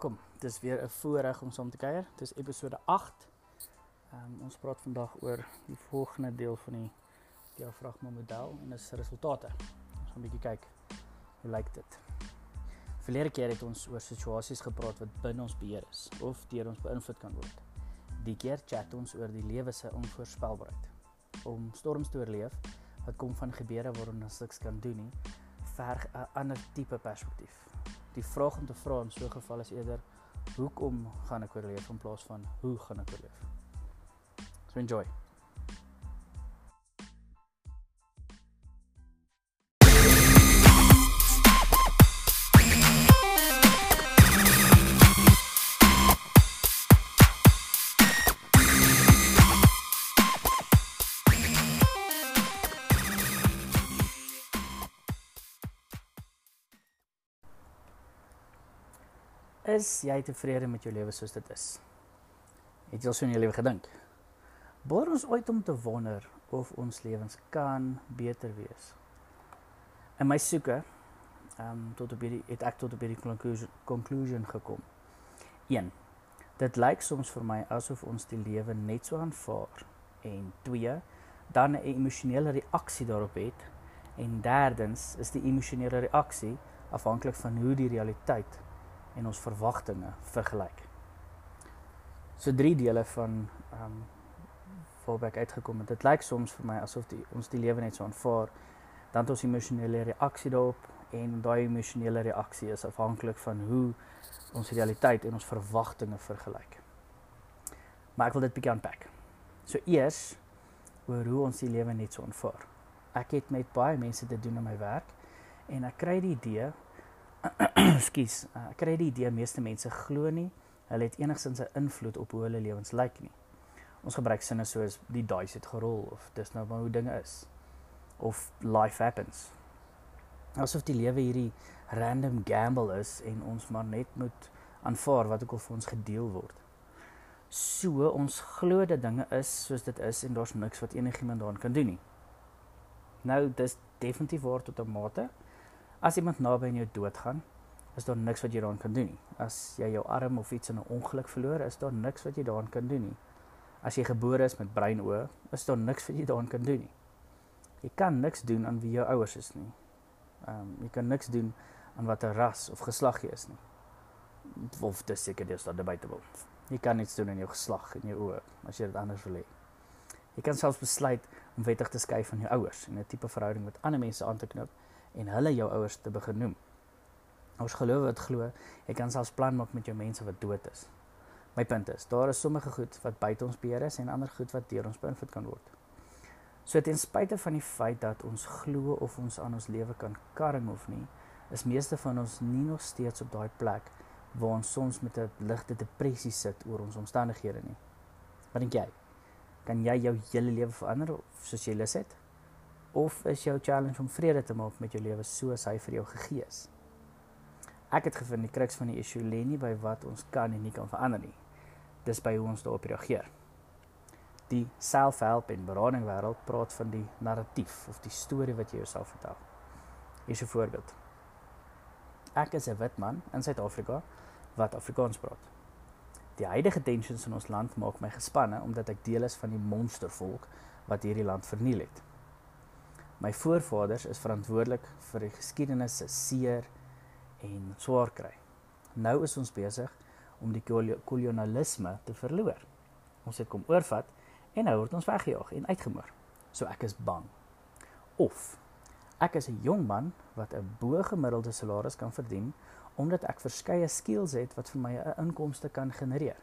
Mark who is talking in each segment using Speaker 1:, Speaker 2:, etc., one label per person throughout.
Speaker 1: Welkom. Dit is weer 'n voorreg om saam te kuier. Dit is episode 8. Ehm um, ons praat vandag oor die volgende deel van die diafragma model en dis resultate. Ons gaan 'n bietjie kyk hoe lyk dit. Verlede keer het ons oor situasies gepraat wat binne ons beheer is of deur ons beïnvloed kan word. Die keer chat ons oor die lewe se onvoorspelbaarheid. Om storms te oorleef wat kom van gebeure waaronder ons niks kan doen nie, verg 'n ander tipe perspektief die vraag om te vra in so 'n geval is eerder hoekom gaan ek oorleef in plaas van hoe gaan ek oorleef. So enjoy. Is jy tevrede met jou lewe soos dit is? Het jy al so in jou lewe gedink? Boor ons ooit om te wonder of ons lewens kan beter wees? In my soeke, ehm um, tot op hierdie het ek tot op hierdie conclusion, conclusion gekom. 1. Dit lyk soms vir my asof ons die lewe net so aanvaar en 2 dan 'n emosionele reaksie daarop het en derdens is die emosionele reaksie afhanklik van hoe die realiteit en ons verwagtinge vergelyk. So drie dele van ehm um, voorbeek uitgekom het. Dit lyk soms vir my asof die, ons die lewe net so aanvaar dan ons emosionele reaksie daarop en daai emosionele reaksie is afhanklik van hoe ons realiteit en ons verwagtinge vergelyk. Maar ek wil dit bietjie aanpak. So eers oor hoe ons die lewe net so aanvaar. Ek het met baie mense te doen in my werk en ek kry die idee Ekskuus, ek kry die idee meeste mense glo nie hulle het enigsins 'n invloed op hoe hulle lewens lyk nie. Ons gebruik sinne soos die dice het gerol of dis nou maar hoe dinge is of life happens. Asof die lewe hierdie random gamble is en ons maar net moet aanvaar wat ook al vir ons gedeel word. So ons glo dat dinge is soos dit is en daar's niks wat enigiemand daaraan kan doen nie. Nou dis definitief waar tot 'n mate. As iemand naby aan jou doodgaan, is daar niks wat jy daaraan kan doen nie. As jy jou arm of iets in 'n ongeluk verloor, is daar niks wat jy daaraan kan doen nie. As jy gebore is met breinoë, is daar niks wat jy daaraan kan doen nie. Jy kan niks doen aan wie jou ouers is nie. Ehm um, jy kan niks doen aan watter ras of geslag jy is nie. Of dis seker dis daar debatable. Jy kan niks doen aan jou geslag en jou oë as jy dit anders wil hê. Jy kan selfs besluit om wettig te skei van jou ouers en 'n tipe verhouding met ander mense aan te knoop en hulle jou ouers te begin noem. Ons geloof wat glo, jy kan selfs plan maak met jou mense wat dood is. My punt is, daar is sommige goed wat buite ons beheer is en ander goed wat deur ons beïnvloed kan word. So ten spyte van die feit dat ons glo of ons aan ons lewe kan karring of nie, is meeste van ons nie nog steeds op daai plek waar ons soms met 'n ligte depressie sit oor ons omstandighede nie. Wat dink jy? Kan jy jou hele lewe verander soos jy lus het? Of is jou challenge om vrede te maak met jou lewe soos hy vir jou gegee is? Ek het gevind die kruks van die issue lê nie by wat ons kan en nie kan verander nie. Dis by hoe ons daarop reageer. Die self-help en berading wêreld praat van die narratief of die storie wat jy jouself vertel. Hier is 'n voorbeeld. Ek is 'n wit man in Suid-Afrika wat Afrikaans praat. Die huidige tensions in ons land maak my gespanne omdat ek deel is van die monstervolk wat hierdie land verniel het. My voorvaders is verantwoordelik vir die geskiedenis se seer en swaar kry. Nou is ons besig om die kolonialisme te verloor. Ons het kom oorvat en nou word ons weggejaag en uitgemoor. So ek is bang. Of ek is 'n jong man wat 'n bo-gemiddelde salaris kan verdien omdat ek verskeie skills het wat vir my 'n inkomste kan genereer.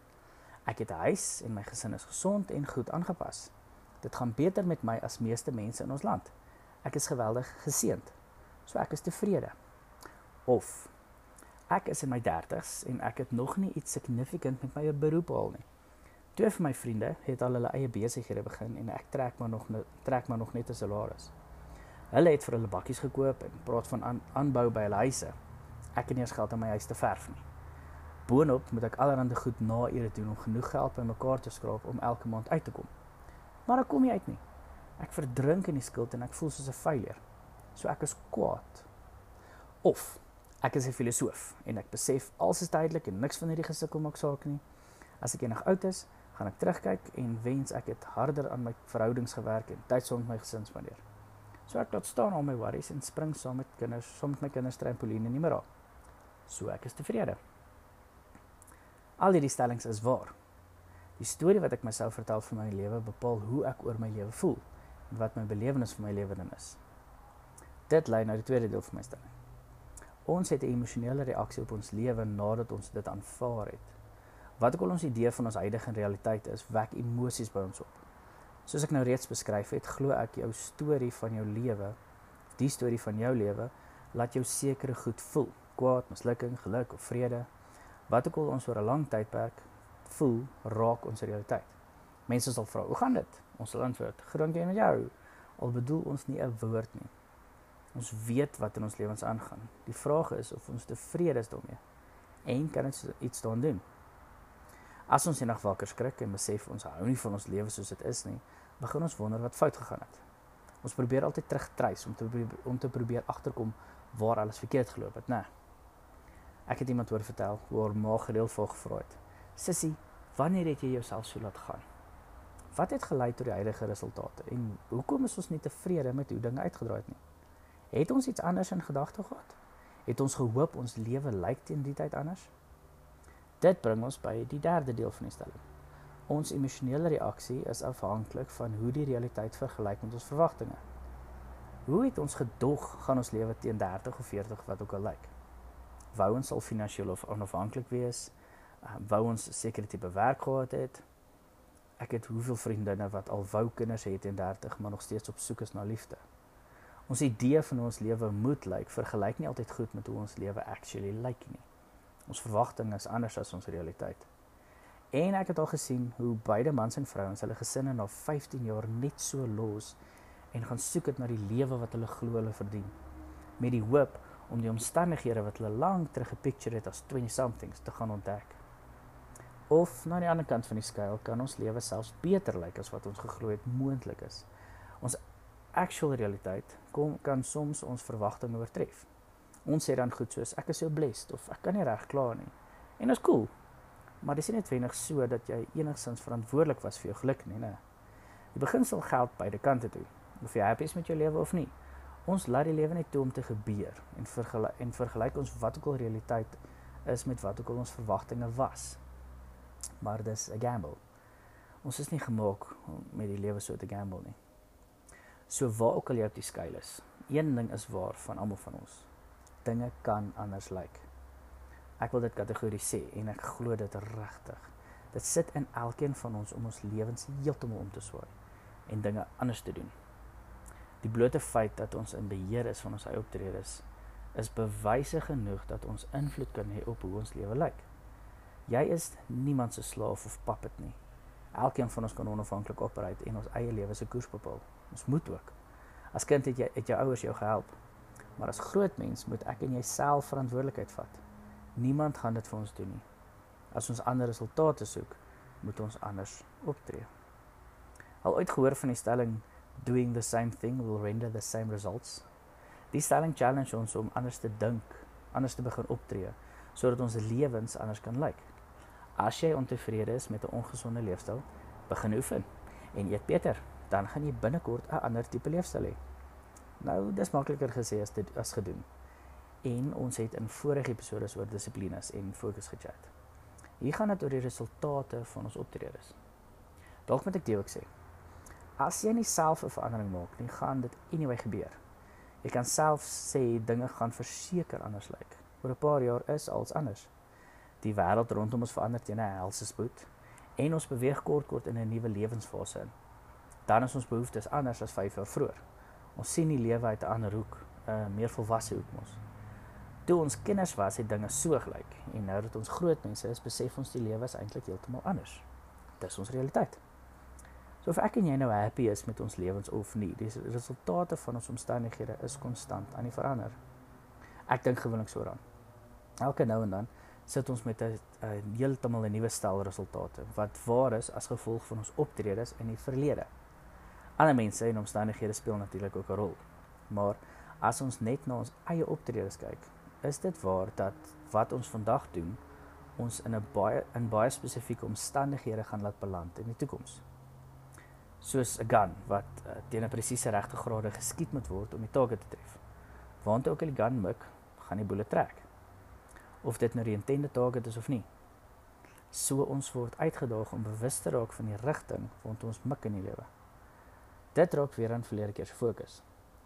Speaker 1: Ek het 'n huis en my gesin is gesond en goed aangepas. Dit gaan beter met my as meeste mense in ons land. Ek is geweldig geseënd. So ek is tevrede. Of ek is in my 30's en ek het nog nie iets significant met my beroep behaal nie. Twee van my vriende het al hulle eie besighede begin en ek trek maar nog trek maar nog net 'n salaris. Hulle het vir hulle bakkies gekoop en praat van aan, aanbou by hulle huise. Ek het nie eens geld om my huis te verf nie. Boonop moet ek allerhande goed na ure doen om genoeg geld bymekaar te skraap om elke maand uit te kom. Maar ek kom nie uit nie. Ek verdrink in die skuld en ek voel soos 'n failure. So ek is kwaad. Of Ek is 'n filosoof en ek besef alles is tydelik en niks van hierdie gesukkel maak saak nie. As ek eendag oud is, gaan ek terugkyk en wens ek het harder aan my verhoudings gewerk en tyd saam met my gesin spandeer. So ek laat staan al my worries en spring saam met kinders, saam met my kinders trampoline nie meer raak. So ek is tevrede. Al hierdie stellings is waar. Die storie wat ek myself vertel van my lewe bepaal hoe ek oor my lewe voel en wat my belewenis van my lewe dan is. Dit lei na die tweede deel van my stelling. Ons het 'n emosionele reaksie op ons lewe nadat ons dit aanvaar het. Wat ook al ons idee van ons huidige realiteit is, wek emosies by ons op. Soos ek nou reeds beskryf het, glo ek jou storie van jou lewe, die storie van jou lewe, laat jou sekere goed voel, kwaad, mislukking, geluk of vrede. Wat ook al ons oor 'n lang tydperk voel, raak ons realiteit. Mense sal vra, "Hoe gaan dit?" Ons sal antwoord, "Groot en jou." Al bedoel ons nie 'n woord nie. Ons weet wat in ons lewens aangaan. Die vraag is of ons tevrede is daarmee en kan ons iets daaraan doen. As ons eendag wakker skrik en besef ons hou nie van ons lewe soos dit is nie, begin ons wonder wat fout gegaan het. Ons probeer altyd terugtreis om te om te probeer agterkom waar alles verkeerd geloop het, né? Ek het iemand hoor vertel hoe haar ma gereeld vir gevra het: "Sissie, wanneer het jy jouself so laat gaan? Wat het gelei tot die huidige resultate en hoekom is ons nie tevrede met hoe dinge uitgedraai het nie?" Het ons iets anders in gedagte gehad? Het ons gehoop ons lewe lyk teen die tyd anders? Dit bring ons by die derde deel van die stelling. Ons emosionele reaksie is afhanklik van hoe die realiteit vergelyk met ons verwagtinge. Hoe het ons gedog gaan ons lewe teen 30 of 40 wat ook al lyk? Wou ons al finansiëel of onafhanklik wees? Wou ons sekere tipe werk gehad het? Ek het hoeveel vriendinne wat al wou kinders het in 30 maar nog steeds op soek is na liefde. Ons idee van ons lewe moet lyk vergelyk nie altyd goed met hoe ons lewe actually lyk nie. Ons verwagtinge is anders as ons realiteit. En ek het al gesien hoe beide mans en vrouens hulle gesinne na 15 jaar net so los en gaan soek dit na die lewe wat hulle glo hulle verdien met die hoop om die omstandighede wat hulle lank terug gepicture het as 20 somethings te gaan ontdek. Of na die ander kant van die skaal kan ons lewe selfs beter lyk as wat ons geglo het moontlik is. Ons actual realiteit kom kan soms ons verwagtinge oortref. Ons sê dan goed soos ek is so blessed of ek kan nie reg kla nie. En dit is cool. Maar dis nie noodwendig so dat jy enigstens verantwoordelik was vir jou geluk nie, né? Die beginsel geld beide kante toe. Of jy happy is met jou lewe of nie. Ons laat die lewe net toe om te gebeur en vergelyk en vergelyk ons wat ook al realiteit is met wat ook al ons verwagtinge was. Maar dis 'n gamble. Ons is nie gemaak om met die lewe so te gamble nie. So waar ook al jy op die skaal is, een ding is waar van almal van ons. Dinge kan anders lyk. Ek wil dit kategoriseer en ek glo dit regtig. Dit sit in elkeen van ons om ons lewens heeltemal om te swaai en dinge anders te doen. Die blote feit dat ons in beheer is van ons eie optredes is bewyse genoeg dat ons invloed kan hê op hoe ons lewe lyk. Jy is niemand se slaaf of puppet nie. Elkeen van ons kan onafhanklik opereer en ons eie lewe se koers bepaal. Ons moet ook. As kind het jy het jou ouers jou gehelp. Maar as groot mens moet ek en jy self verantwoordelikheid vat. Niemand gaan dit vir ons doen nie. As ons ander resultate soek, moet ons anders optree. Al ooit gehoor van die stelling doing the same thing will render the same results? Die stelling challenge ons om anders te dink, anders te begin optree sodat ons lewens anders kan lyk. As jy ontevrede is met 'n ongesonde leefstyl, begin oefen en eet beter dan gaan jy binnekort 'n ander tipe leefstyl hê. Nou, dis makliker gesê as dit as gedoen. En ons het in vorige episode oor dissiplines en fokus gechat. Hier gaan dit oor die resultate van ons optredes. Dalk moet ek dit ook sê. As jy nie self 'n verandering maak nie, gaan dit anyway gebeur. Jy kan self sê dinge gaan verseker anders lyk. Oor 'n paar jaar is alles anders. Die wêreld rondom ons verander teen 'n helse spoed en ons beweeg kort kort in 'n nuwe lewensfase in dan is ons behoeftes anders as 5 jaar vroeër. Ons sien die lewe uit 'n ander hoek, 'n meer volwasse hoek mos. Toe ons kinders was, het dinge so gelyk en nou dat ons groot mense is, besef ons die lewe is eintlik heeltemal anders. Dis ons realiteit. So of ek en jy nou happy is met ons lewens of nie, die resultate van ons omstandighede is konstant aan die verander. Ek dink gewoonlik so daaraan. Elke nou en dan sit ons met 'n heeltemal 'n nuwe stel resultate wat waar is as gevolg van ons optredes in die verlede. Ander mense en omstandighede speel natuurlik ook 'n rol. Maar as ons net na ons eie optredes kyk, is dit waar dat wat ons vandag doen ons in 'n baie in baie spesifieke omstandighede gaan laat beland in die toekoms. Soos 'n gun wat uh, teen 'n presiese regte grade geskiet moet word om die target te tref. Waant ook al die gun mik, gaan die boele trek. Of dit nou die intended target is of nie. So ons word uitgedaag om bewus te raak van die rigting waartoe ons mik in die lewe. Dit raak weer aan verlede keer se fokus.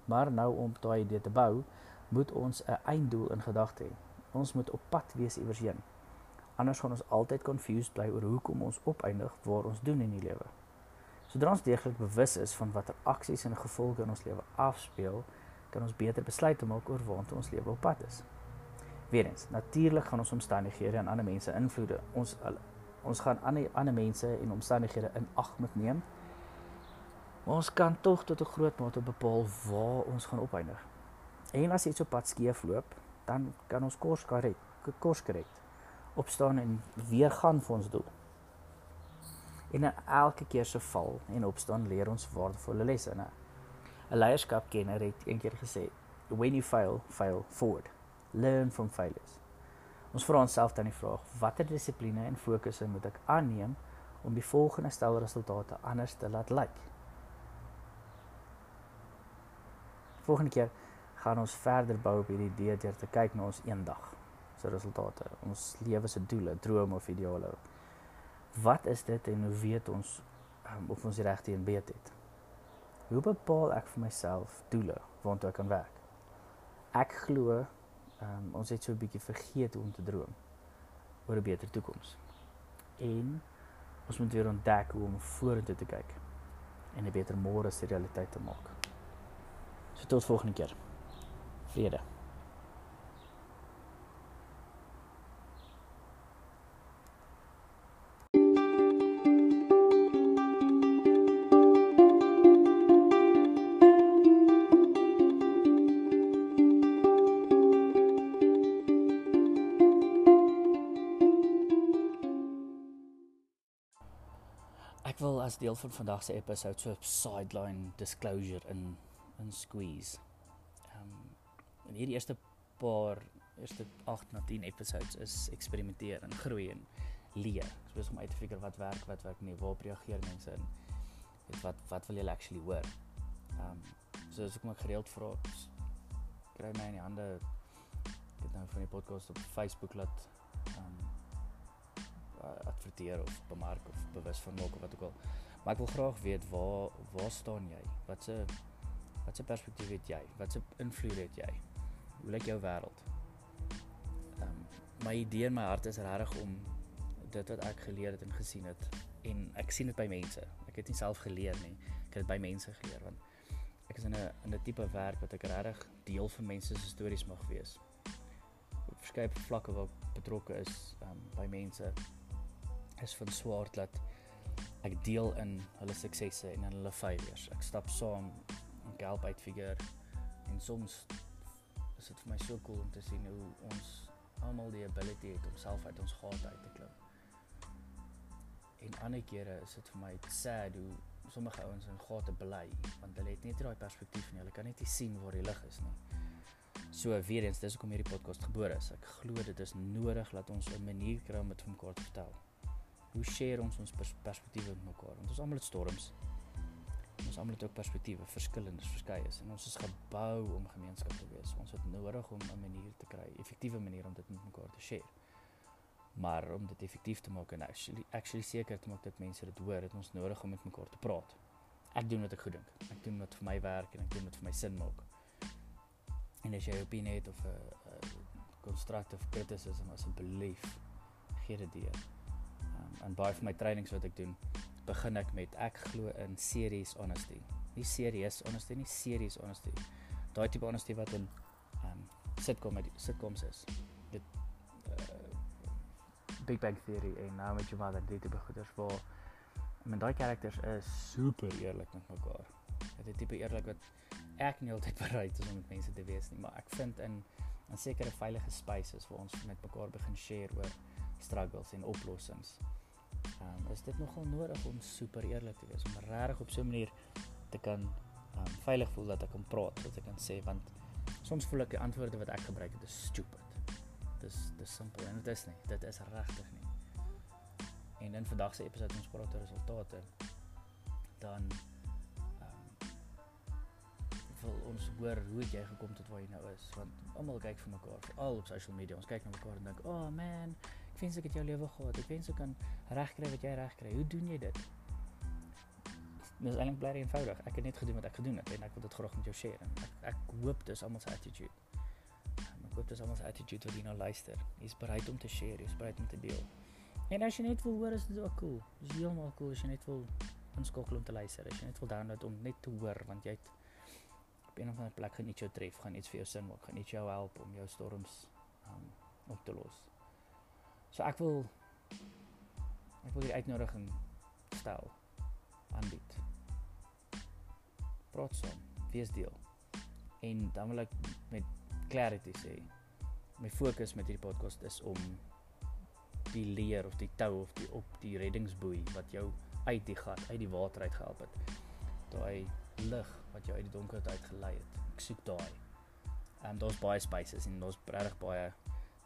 Speaker 1: Maar nou om daai idee te bou, moet ons 'n einddoel in gedagte hê. Ons moet op pad wees iewers heen. Anders gaan ons altyd confused bly oor hoekom ons opeindig waar ons doen in die lewe. Sodra ons deeglik bewus is van watter aksies en gevolge in ons lewe afspeel, kan ons beter besluite maak oor waartoe ons lewe op pad is. Weerens, natuurlik gaan ons omstandighede en ander mense invloede. Ons ons gaan ander ander mense en omstandighede in ag moet neem. Maar ons kan tog tot 'n groot mate bepaal waar ons gaan opeindig. En as iets op pad skeef loop, dan kan ons kors korrek, kors korrek opstaan en weer gaan vir ons doel. En elke keer se val en opstaan leer ons waardevolle lesse. 'n Leierskapkenner het eendag gesê, "When you fail, fail forward. Learn from failures." Ons vra onsself dan die vraag, watter dissipline en fokusse moet ek aanneem om die volgende stel resultate anders te laat lyk? Volgende keer gaan ons verder bou op hierdie idee deur te kyk na ons eendag se resultate, ons lewe se doele, drome of ideale. Wat is dit en hoe weet ons um, of ons die regte een weet het? Hoe bepaal ek vir myself doele waartoe ek kan werk? Ek glo um, ons het so 'n bietjie vergeet om te droom oor 'n beter toekoms. En ons moet weer ontdek hoe om vorentoe te kyk en 'n beter môre se realiteit te maak. So tot volgende keer vrede. Deel van vandag se episode so 'n sideline disclosure in in squeeze. Ehm um, in hierdie eerste paar eerste 8 na 10 episodes is eksperimenteer en groei en leer. Ek besig om uit te figure wat werk, wat werk nie, waarop reageer mense in. Weet wat wat wil jy actually hoor? Ehm um, so as ek my gereeld vra kry my in die hande dit nou van die podcast op Facebook laat ehm um, adverteer of bemark of bewus van maak of wat ook al. Maar ek wil graag weet waar waar staan jy? Wat se wat se perspektief het jy? Wat se invloed het jy? hoe lyk jou wêreld? Ehm um, my idee in my hart is regtig om dit wat ek geleer het en gesien het en ek sien dit by mense. Ek het nie self geleer nie. Ek het dit by mense geleer want ek is in 'n in 'n tipe werk wat ek regtig deel van mense se stories mag wees. Op verskeie vlakke waar betrokke is um, by mense is van swaar dat ek deel in hulle suksesse en in hulle failures. Ek stap saam en help uitfigure en soms is dit vir my so cool om te sien hoe ons almal die ability het om self uit ons gate uit te klim. En ander kere is dit vir my sad hoe sommige ouens in gate bly want hulle het net nie daai perspektief nie. Hulle kan net nie sien waar die lig is nie. So weer eens, dis hoekom hierdie podcast gebore is. Ek glo dit is nodig dat ons 'n manier kry om dit vir mekaar te vertel. Hoe share ons ons pers perspektiewe met mekaar? Want ons almal het storms ons almal het ook perspektiewe, verskillend, verskeie is en ons is gebou om gemeenskap te wees. Ons het nodig om 'n manier te kry, effektiewe manier om dit met mekaar te share. Maar om dit effektief te maak en actually actually seker te maak dat mense dit hoor, het ons nodig om met mekaar te praat. Ek doen wat ek goed dink. Ek doen wat vir my werk en ek doen wat vir my sin maak. En as jy 'n opinie het of 'n constructive criticism asseblief gee dit deur. En baie van my trainings wat ek doen, begin ek met ek glo in serious honesty. Nie serious honesty nie, serious honesty. Daai tipe honesty wat in um sitcom sitcoms is. Dit uh, Big Bang Theory en nou met jou mother dit tipe goeders waar men daai karakters is super eerlik met mekaar. Dit is tipe eerlik wat ek nie altyd bereid is om met mense te wees nie, maar ek vind in 'n sekere veilige spaces waar ons met mekaar begin share oor struggles en oplossings um, is dit nogal nodig om super eerlik te wees om regtig op so 'n manier te kan um, veilig voel dat ek kan praat, dat ek kan sê want soms voel ek die antwoorde wat ek gebruik het is stupid. dis dis simpel en dit is nie. Dit is regtig nie. En in vandag se episode ons praat oor resultate. Dan ehm wil ons hoor hoe jy gekom tot waar jy nou is want almal kyk vir mekaar veral op social media. Ons kyk na mekaar en dink, "Oh man, wens ek het jou lewe gehad. Ek wens ek kan regkry wat jy regkry. Hoe doen jy dit?" Dis eintlik baie eenvoudig. Ek het net gedoen wat ek gedoen het en ek wil dit graag met jou share. En ek ek hoop dis almal se attitude. Ek hoop dis almal se attitude wat jy nou luister. Jy's bereid om te share, jy's bereid om te deel. En as jy net wil hoor, is dit ook cool. Dis heeltemal cool as jy net wil inskakel om te luister. As jy net wil download om net te hoor want jy het op 'n of ander plek gaan iets jou tref, gaan iets vir jou sin maak, gaan iets jou help om jou storms um, op te los. So ek wil ek wil die uitnodiging stel aanbied. Praat saam, wees deel. En dan wil ek met clarity sê, my fokus met hierdie podcast is om die leer of die tou of die op die reddingsboei wat jou uit die gat, uit die water uit gehelp het. Daai lig wat jou uit die donkerte uit gelei het. Ek soek daai. Ehm um, daar's baie spaces en daar's regtig baie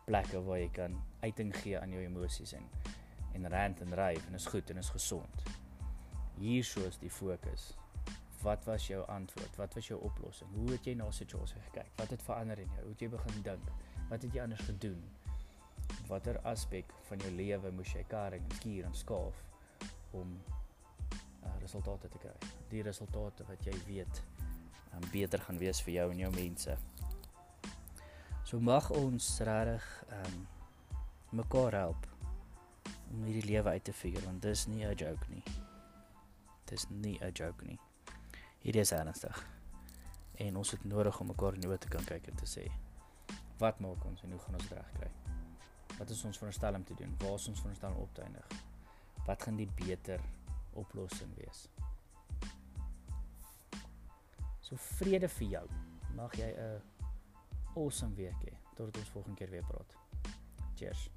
Speaker 1: plekke waar jy kan uiting gee aan jou emosies en en rant en ryf en is goed en is gesond. Hierso is die fokus. Wat was jou antwoord? Wat was jou oplossing? Hoe het jy na 'n situasie gekyk? Wat het verander in jou? Hoe het jy begin dink? Wat het jy anders gedoen? Watter aspek van jou lewe moes jy karring en skuur en skaaf om uh, resultate te kry? Die resultate wat jy weet um, beter gaan wees vir jou en jou mense. So mag ons regtig ehm um, mekaar help om hierdie lewe uit te figure want dis nie 'n joke nie. Dis nie 'n joke nie. Hierdie is ernstig. En ons het nodig om mekaar in die oë te kan kyk en te sê wat maak ons en hoe gaan ons regkry? Wat is ons veronderstel om te doen? Waar is ons veronderstel om op te eindig? Wat gaan die beter oplossing wees? So vrede vir jou. Mag jy 'n awesome week hê. Tot ons volgende keer weer praat. Cheers.